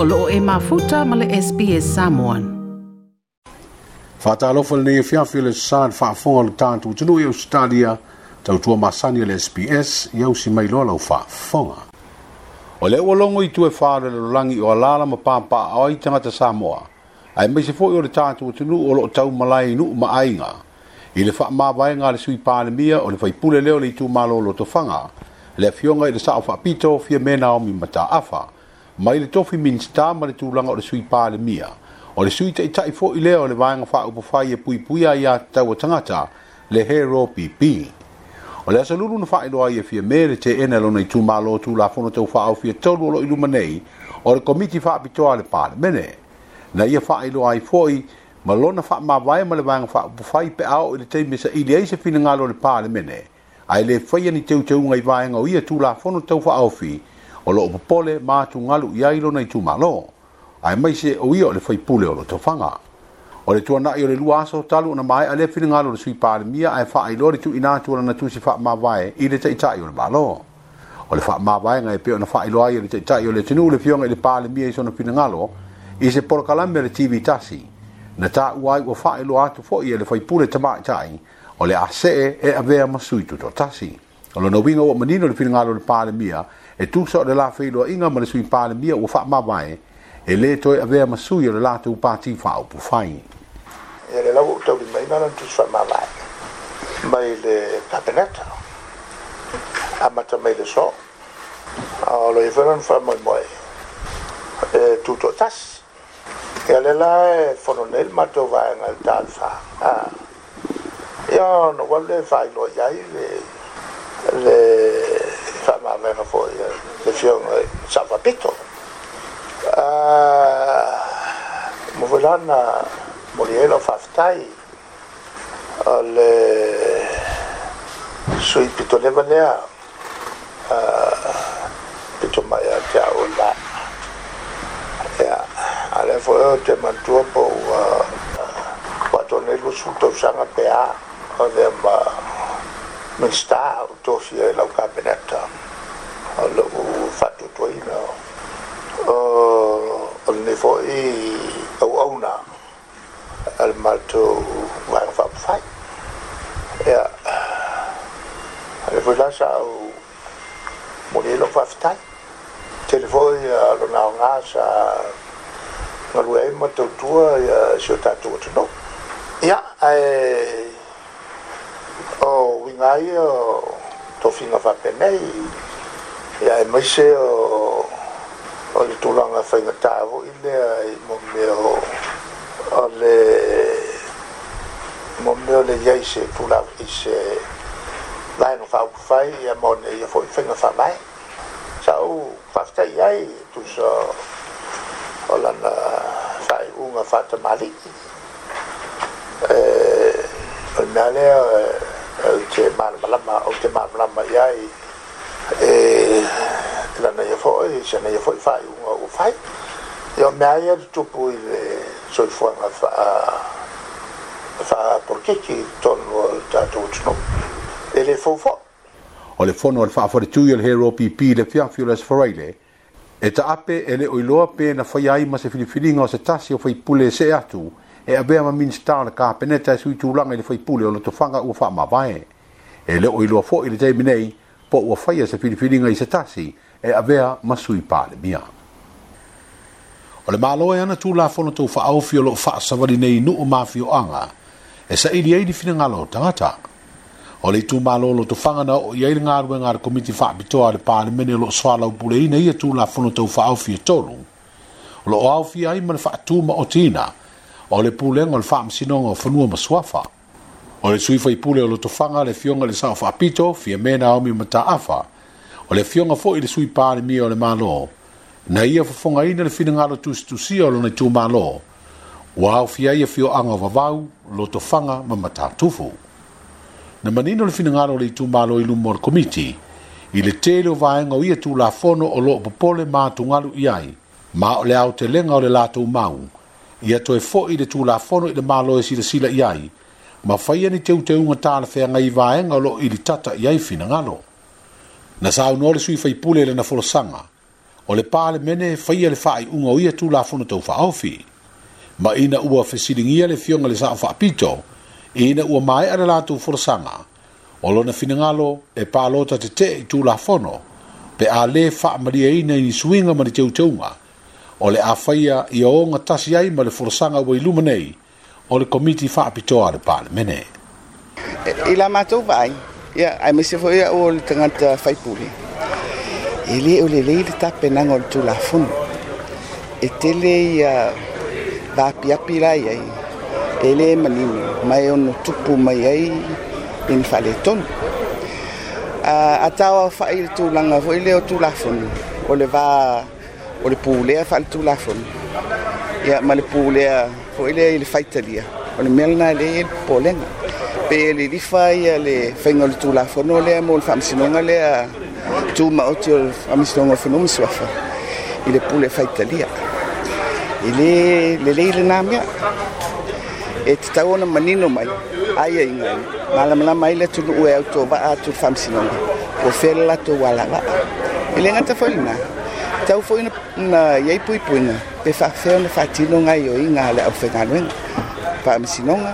o loo e mafuta ma le SPS Samoan. Whātālofa le nei e fiafi le sān whaafonga le tāntu tunu e Australia tautua masani le SPS i au si mai loa lau O le ua longo i tue whāre le langi o alala ma pāmpā au i tangata Samoa. Ai mai se fōi o le tāntu tunu o loo tau malai nu ma ainga. I le wha māwae ngā le sui mia o le whaipule leo le i tū mālo lo to fanga Le fionga i le sao whapito fia mena o mi mata afa. mai le tofi minsta ma le tūlanga o le sui pāle mia. O le sui tei tai fōi leo le vāinga wha upo whai e pui pui a ia tau tangata le he rō pipi. O le asa lulu na whai loa e ia fia mere te ene lo nei tū mālo tū la whono tau wha au fia tolu o lo ilu manei o le komiti wha apitoa le pāle mene. Na ia whai loa ai fōi ma lona wha mā vai ma le vāinga wha upo whai pe au i le teime sa ili eise fina ngā lo le pāle mene. Ai le whai ani teutau ngai vāinga o ia tū la whono tau wha au fia o lo popole ma tu ngalu ia ilo nei tu malo ai mai se o io le foi pule o lo tofanga o le tuana i o le luaso talu na mai ale fili ngalo le sui pāle mia ai faa i lori tu ina tuana na tusi faa mawae i le te itai o le malo. O le faa mawae ngai peo na faa i loai i le te itai o le tinu le fionga i le pāle mia i sona fili ngalo i se porokalame le TV tasi na ta uai o faa i loa atu fo i le fai pule tama itai o le ase e, e avea masui tuto tasi. o lona uiga ua manino le finagalo le palemia e tusa o le la feiloaʻiga ma le sui palemia ua faamava e lē toe avea masui o le latou pati faaupufai ia le lau taulimaiga lana tusa faamavae mai le kapeneta amata mai le so o lo ifa lana faamoemoe e tutoatasi ia le la e fononei ah. le matou vaega le talefā ia ona ua le faailoa iai le de whamamena fōi te whionga Papito whapapito mo velana moriela o whaftai le sui pito lewa lea pito mai a te ao la ea ale fōi o te mantua po wa patone lo sulto sanga pea o de ma Eh, me sta o to si e la ka benetta allo u fatto to i no o ne fo i o ona al malto va fa fai e alle vola sa o mori lo fa fai telefoni a lo na nga sa ma lo e ma to tua e se ta to no ya e ngai o to finga fa pe nei ya e mai se o o le tulanga fa inga tavo i le ai mo me o o le mo me o le iai se pula i se lai no fa upu fai ya mo ne ia fo i finga fa mai sa u fafta iai tu sa o lana fa i unga fa tamali e o le mea lea e, au te mana malama o te mana malama i ai e la na yefo se na yefo i fai unga u fai e o mea ia tupu i le soi fuanga fa fa porke ki tonu tato utino e le fofo o le fono al fafo le tuyo le hero pipi le foi le sforeile e ta ape ele le oiloa pe na fai ai ma se filifilinga o se tasi o fai pule se atu e a bea ma minsta ka peneta sui tu lange le fai pule o le tofanga ua faa mawae. E le o ilua fo i le teimi nei, po ua faya se filifilinga i se tasi, e a bea ma sui pa le mia. O le malo e ana tu la fono tau fa au fio lo sa savali nei nu o mafio anga, e sa ili ei di fina ngalo tangata. O le tu malo lo fanga na o iaile ngarwe ngar komiti fa bitoa le pa le mene lo swala u pule nei e tu la fono tau fa au fio tolu. O lo au fia ai ma fa faa tu ma o tina, o le pulega o le faamasinoga o fanua ma suafa o le suifa i pule o lotofaga le fioga i le saʻofaapito fia me na aomi mataafa o le fioga foʻi i le suipalemia o le malo na ia fofogaina le finagalo tusitusia o lona itumālo ua aofia ia fioaga o vavau lotofaga ma matatufu na manino le finagalo o le itumālo i luma o le komiti i le tele o vaega o ia tulafono o loo popole matugalu i ai ma o le aotelega o le latou mau ia to e fo i le tula fono i le malo e sila sila iai, ma fai ni teu teu nga tala fea ngai vaenga ngalo i li tata iai fina ngalo. Na sa unu ole sui fai pule le na folo sanga, o le pale mene fai le fai unga ia tula fono tau fa fi, ma ina ua fe le fionga le sa fa apito, ina ua mai ala la tu folo sanga, o lo na fina ngalo e pa lota te te i tula fono, pe a le fa maria ina ni suinga ma ni teu teu ngalo, o le afaia ia o nga tasi ai ma le forosanga wa iluma nei o le komiti whaapitoa le pale mene. I la mātou vai, ia, ai me se fwoia o le tangata whaipuri. I le o le leile tape nang o le tula funu. E tele i a vāpi api rai ai, e le manini, mai o no tupu mai ai, in whale tonu. A tawa whaile tūlanga, fwoile o tula funu, o le vāpi o le pūlea faaletulafoni ia ma le pūlea foʻi lea i le faitalia o le mea lanā i lea i le popolega pe le lifa ia le faiga o le tulafono lea mo le faamasinoga lea tumaoti o le faamasinoga o fenumi suafa i le pule faitalia i lē lelei lenā mea e tatau ona manino mai aiaiga ai malamalama ai le tunuu e autova'a atu le faamasinoga ua fea le latou alava'a i le gata foi lenā tau foi na na yai pui pui na pe fa fe na fa ti no ngai oi nga le ofenga no pa mi sinonga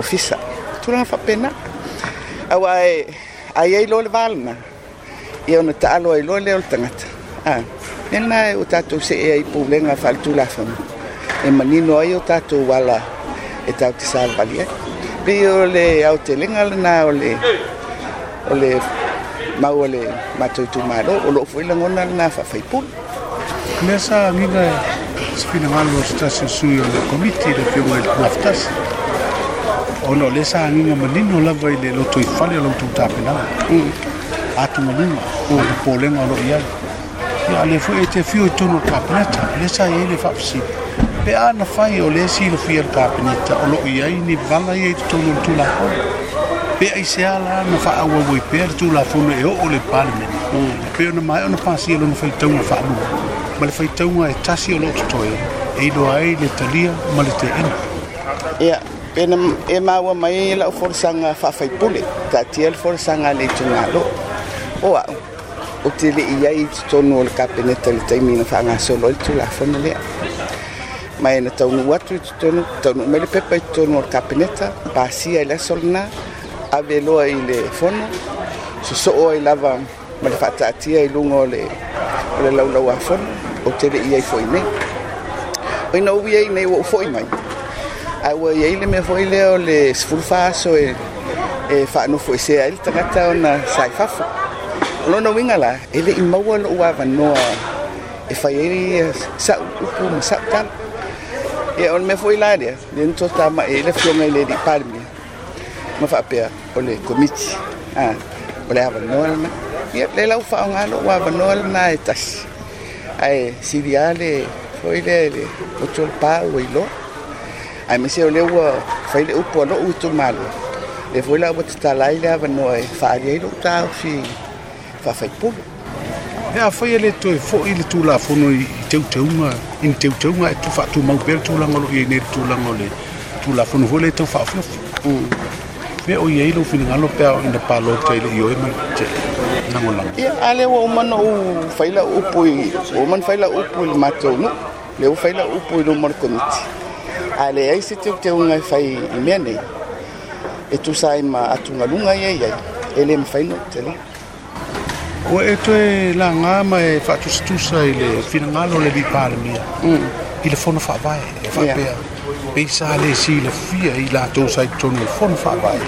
ofisa tu na fa pena awa e ai ai lo le valna e ona ta alo ai lo le ultangat a nena e o tatu se e ai pu le nga fa tu la fa e mani no ai o tatu wala e tau ti sa valia pe o le au te lenga na o le o le maua le matoitumālo o loo foʻi lagona lenā faafaipule lea sa agiga e sipinagalo se tasi osui o le komiti le fioga i le lafatasi o loo lea sa agiga manino lava i le loto ifale o loutou tapenaga mm. atumaluma o le polega o loo i ai ia le foʻi e te fio i tonu e o le tapeneta lea sa iai le faapasili pe a na fai o lea silofia le tapeneta o loo i ai ni vaga iai totonu o le tulakoa pe ai se ala na fa au au pe tu la fono e o le palme o mm. pe na mai ona pasi e lona faitau na fa alu ma le faitau e tasi o lotu toi e ilo ai le talia ma le te ina ia pena e maua mai e la forsanga fa fa ipule ta tiel forsanga le tunalo o a o te le ia i tonu o le kapeneta le taimina fa anga solo i tula fono lea mai na tau nu watu i tonu tau nu mele pepa i tonu o le kapeneta pa asia i la solo ave el i le fono so el ai lava ma le faataatia i o le o le no a fono no ai fo'i nei o ina no ai nei ua fo'i mai ua le fo'i el o le sefulufa no e no e fa'anofo esea ai le tagata no saifafo No, no la e le'i maua lo'u avanoa e fai ai e sa upu ma sa'u tala ia e o le fo'i la lea Dentro nitotama'i el le me le li'i mafa'apea o le komiti a ah, o le avanoa lana ia le laufa'aogalo ua avanoa lana e tasi ae silia le foi lea le otole pā ua iloa ae mese o lea ua fai le upu alo'u i tumalua le foi la ua tatala ai le avanoa e fa'ali ai lo'u taofi fa'afaipulu e afai e le toe fo'i le tulafono i teuteuga ina teuteuga e fa'atumau pea le tulaga lo'i nei le tulaga o le tulafono foi le tau me o yeilo finingalo pe o ne palo te ile yo ima te nangola ia ale wo man o faila upo i o man faila upo i mato no le o faila upo i no mar komiti ale ai se te te unga fai e i me nei e tu sai ma atunga lunga ye ia ele me faino te le o e mm. e la nga ma e fa tu tu sai le finingalo le bi palmia mm ile fono fa vai fa pea peisa le si le fia i la tō sai tonu i fon whakai.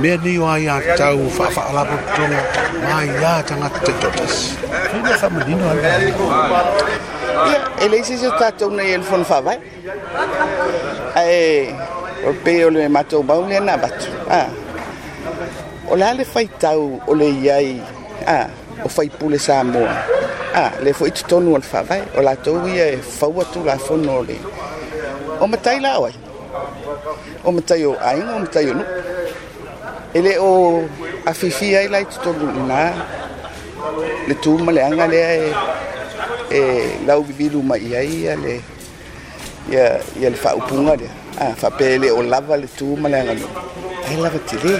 Mea ni o ai a tau whakwha alapa tonu, mai a tanga te totas. Kuna whama nino ai a tonu. Ia, e leisi si o tātou nei el fon whakai. Ae, o peo le matou bau le anā batu. Ah. O la le fai tau o le iai, ah, o fai pule sa mua. Ah, le fo itu tonu al fawai, o la tau ia e fawatu la fono le. Ah, o matai la oai o matai o aiga o matai o nuu e lē o afifia ai laitotolu inā le tuma leaga lea e e lau vivilu ma i ai ia le ia ia le faaupuga lea a faape le o lava le tuma leaga nuu ae lava telē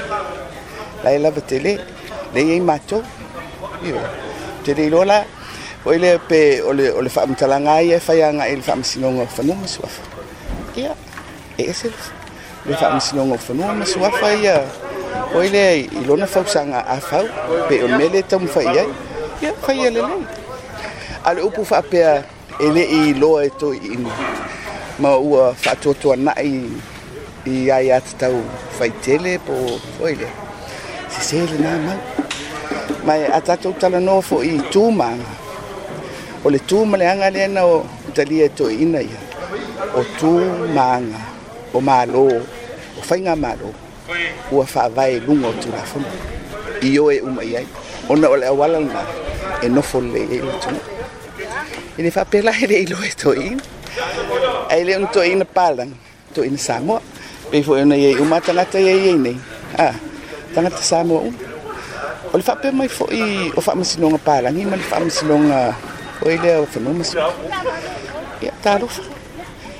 lae lava telē lei ai matou io telē iloa la oi lea pe o le faamatalaga ai e faiaga ai e le faamasinoga fanuma suafa ia e ese le fa mi sino ngofo no ma so fa ia o ile i lona fa usanga a fa pe o mele tam fa ia ia fa ia le nei ale upu fa pe ele i lo e to i ma ua fa to to na i i ai at tau fa tele po o ile si se le na ma no fo i fo'i tuma o le tuma leaga le na o talia e toeina ia o tu manga o malo o fainga malo ua faavae luga o tulafono io e uma i ai ona o le auala lna e nofo leleiai le e tunuu i le faapelae leai lo e toeina ae lē ona toeina palaga toeina samoa pei foi ona iai uma tagata iai ai nei a tagata samoa uma o le faapea mai foi o faamasinoga palagi ma le faamasinoga oi lea fanua masia talofa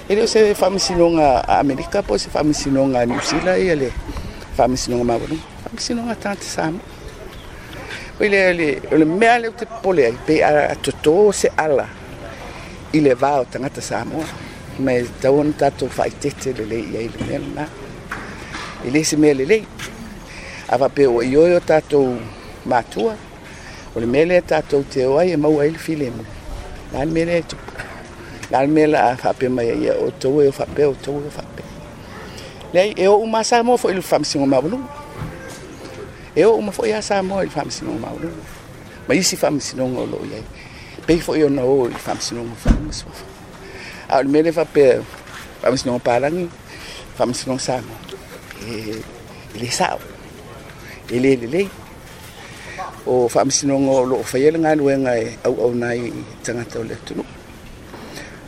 ele se famisinonga a america po se famisinonga new zealand ele famisinonga ma bon famisinonga tante sam ele ele ele me ale te pole ai pe a toto se ala ile va o tanga sam me da un tato fai tete le le ia ile mel na ele se me le le ava pe o yo yo tato matua ole mele tato te oai e maua ele filemu Lá no meio Galme la whape mai ia o tau e o o tau e o whape. Lei e o umasa mo fo ilu whamsingo maulu. E o uma fo ia sa mo ilu whamsingo maulu. Ma isi whamsingo ngolo iai. Pei fo ia na o ilu whamsingo whamsingo. A e, o mele whape whamsingo parangi, whamsingo samo. E le sao. E le le O whamsingo ngolo o whaiele ngā luenga e au au o le tunu.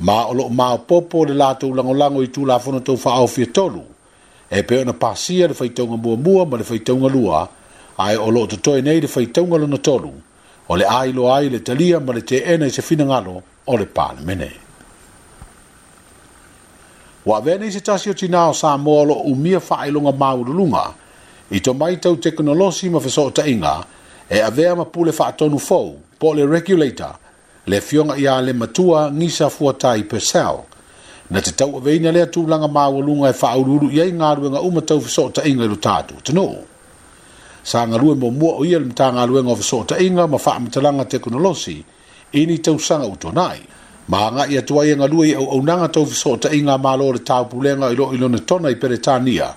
ma o lo ma popo le lato ulango lango i tu la fono tau faa fia tolu. E pe ona pasia le faitaunga mua mua ma le faitaunga lua, ai o lo totoe nei le faitaunga lona tolu, o le ai lo ai le talia ma le te ena i se fina ngalo o le pāne mene. Wa vene i se tasi o tina o sa mua lo umia faa ilunga maurulunga, i to mai tau teknolosi ma fesota inga, e avea ma pule faa tonu fau, pole regulator, le fionga ia le matua ngisa fua tai pe Na te tau aveina lea tūlanga māwalunga e whaaururu ia i ngārua nga umatau fiso ta inga ilu tātu. Tano, sa ngarua mo mua o ia le mta ngārua nga fiso ta inga ma wha amitalanga te kunolosi, ini tau sanga utonai. Ma nga ia tuai e ngarua i au au nanga tau fiso ta inga mā lo le tāu pulenga ilo ilo na tona i peretania,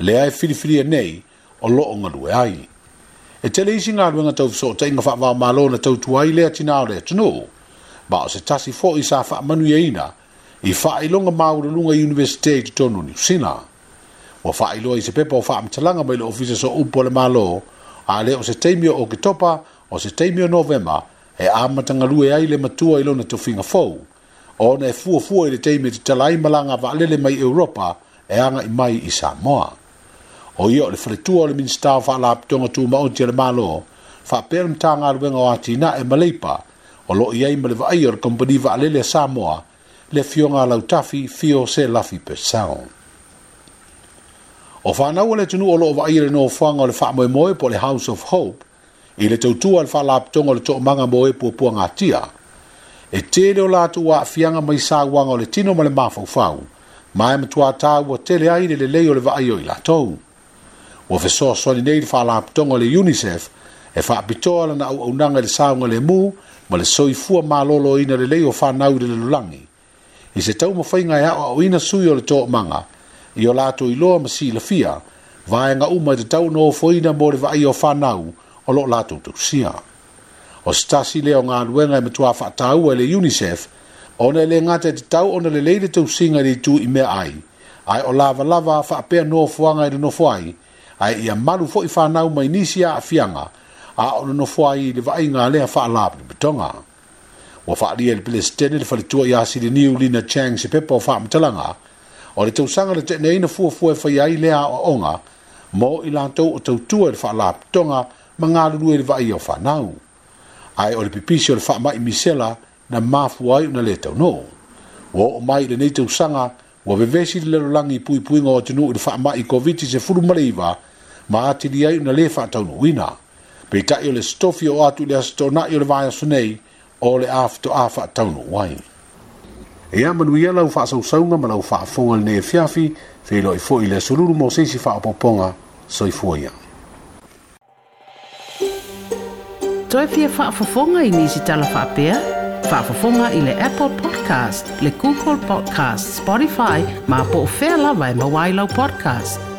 lea e filifiria nei o lo o ngarua ai e tele isi ngā ruenga tau fiso o te inga whakwa malo na tau tuai lea tina o lea tino. Ba o se tasi fo i sa whak manu ia e ina, i whak i longa maura lunga i universite i tonu ni usina. Wa whak i loa i se pepa o whak amtalanga mai le ofisa so upo le malo, a le o se teimio o ke topa o se teimio novema, e amatanga lue ai le matua i lona tau finga fau. O na e fua fua i le teimio te talai malanga wa alele mai Europa, e anga i mai i Samoa o ia o le faletua o le minista o faalapitoga tumaoti a le malo faapea ma tagaluega o atina e maleipa o loo i ai ma le vaai o le kompani vaalele a samoa le fioga a lautafi fio se lafi pesao o fanau le tunuu o loo vaai i le nofoaga o le faamoemoe po le house of hope i le tautua a le faalapitoga o le toʻamaga mo e puapuagatia e tele o latou aafiaga mai sauaga o le tino ma le mafaufau ma e matuā tāua tele ai le lelei o le vaai o i latou ua fesoasoani nei le faalapitoga o le unicef e faapitoa lana auaunaga i le saoga le mu ma le soifua malōlōina lelei o fanau i le lalolagi i se taumafaiga e aʻoaʻoina sui o le toʻamaga i o latou iloa ma silafia vaega uma i tatau na ofoina mo le vaaia o fanau o loo latou tausia o se tasi lea o galuega e matuā faataua i le unicef ona le lē gata e ona lelei le tausiga i le itu i mea ai ai o lavalava faapea nofoaga i le nofo ai ai ia malu fo i nau mai nisi a fianga a ono no fo ai le vai nga le fa la betonga wa fa ali le ple stenel fa le tua ia si le niu lina chang se pepo fa mtalanga o le tau sanga le te nei na fuo fuo fa e iai le a o onga mo i la o tau tua le fa la betonga ma nga e le vai o fa nau ai o le pipisi o le fa mai misela na mafuai ai le tau no wo mai le nei tau sanga ua vevesi le lalolagi i pui ngo tinu i le faamaʻi covid i se fulu ma le i na atili ai ona lē faataunuuina peitaʻi o le sotofi o atu le asotonaʻi e i le vaeaso nei o le a fetoʻā faataunuu ai e a manuia lau faasausauga ma lau fa fonga lenei efiafi feiloʻi foʻi i le solulu mo se fa seisi faaopoopoga soifua ia toe fia fonga i nisi talafaapea i le Apple Podcast, le Google Podcast, Spotify, ma po fela vai e mawailo podcast.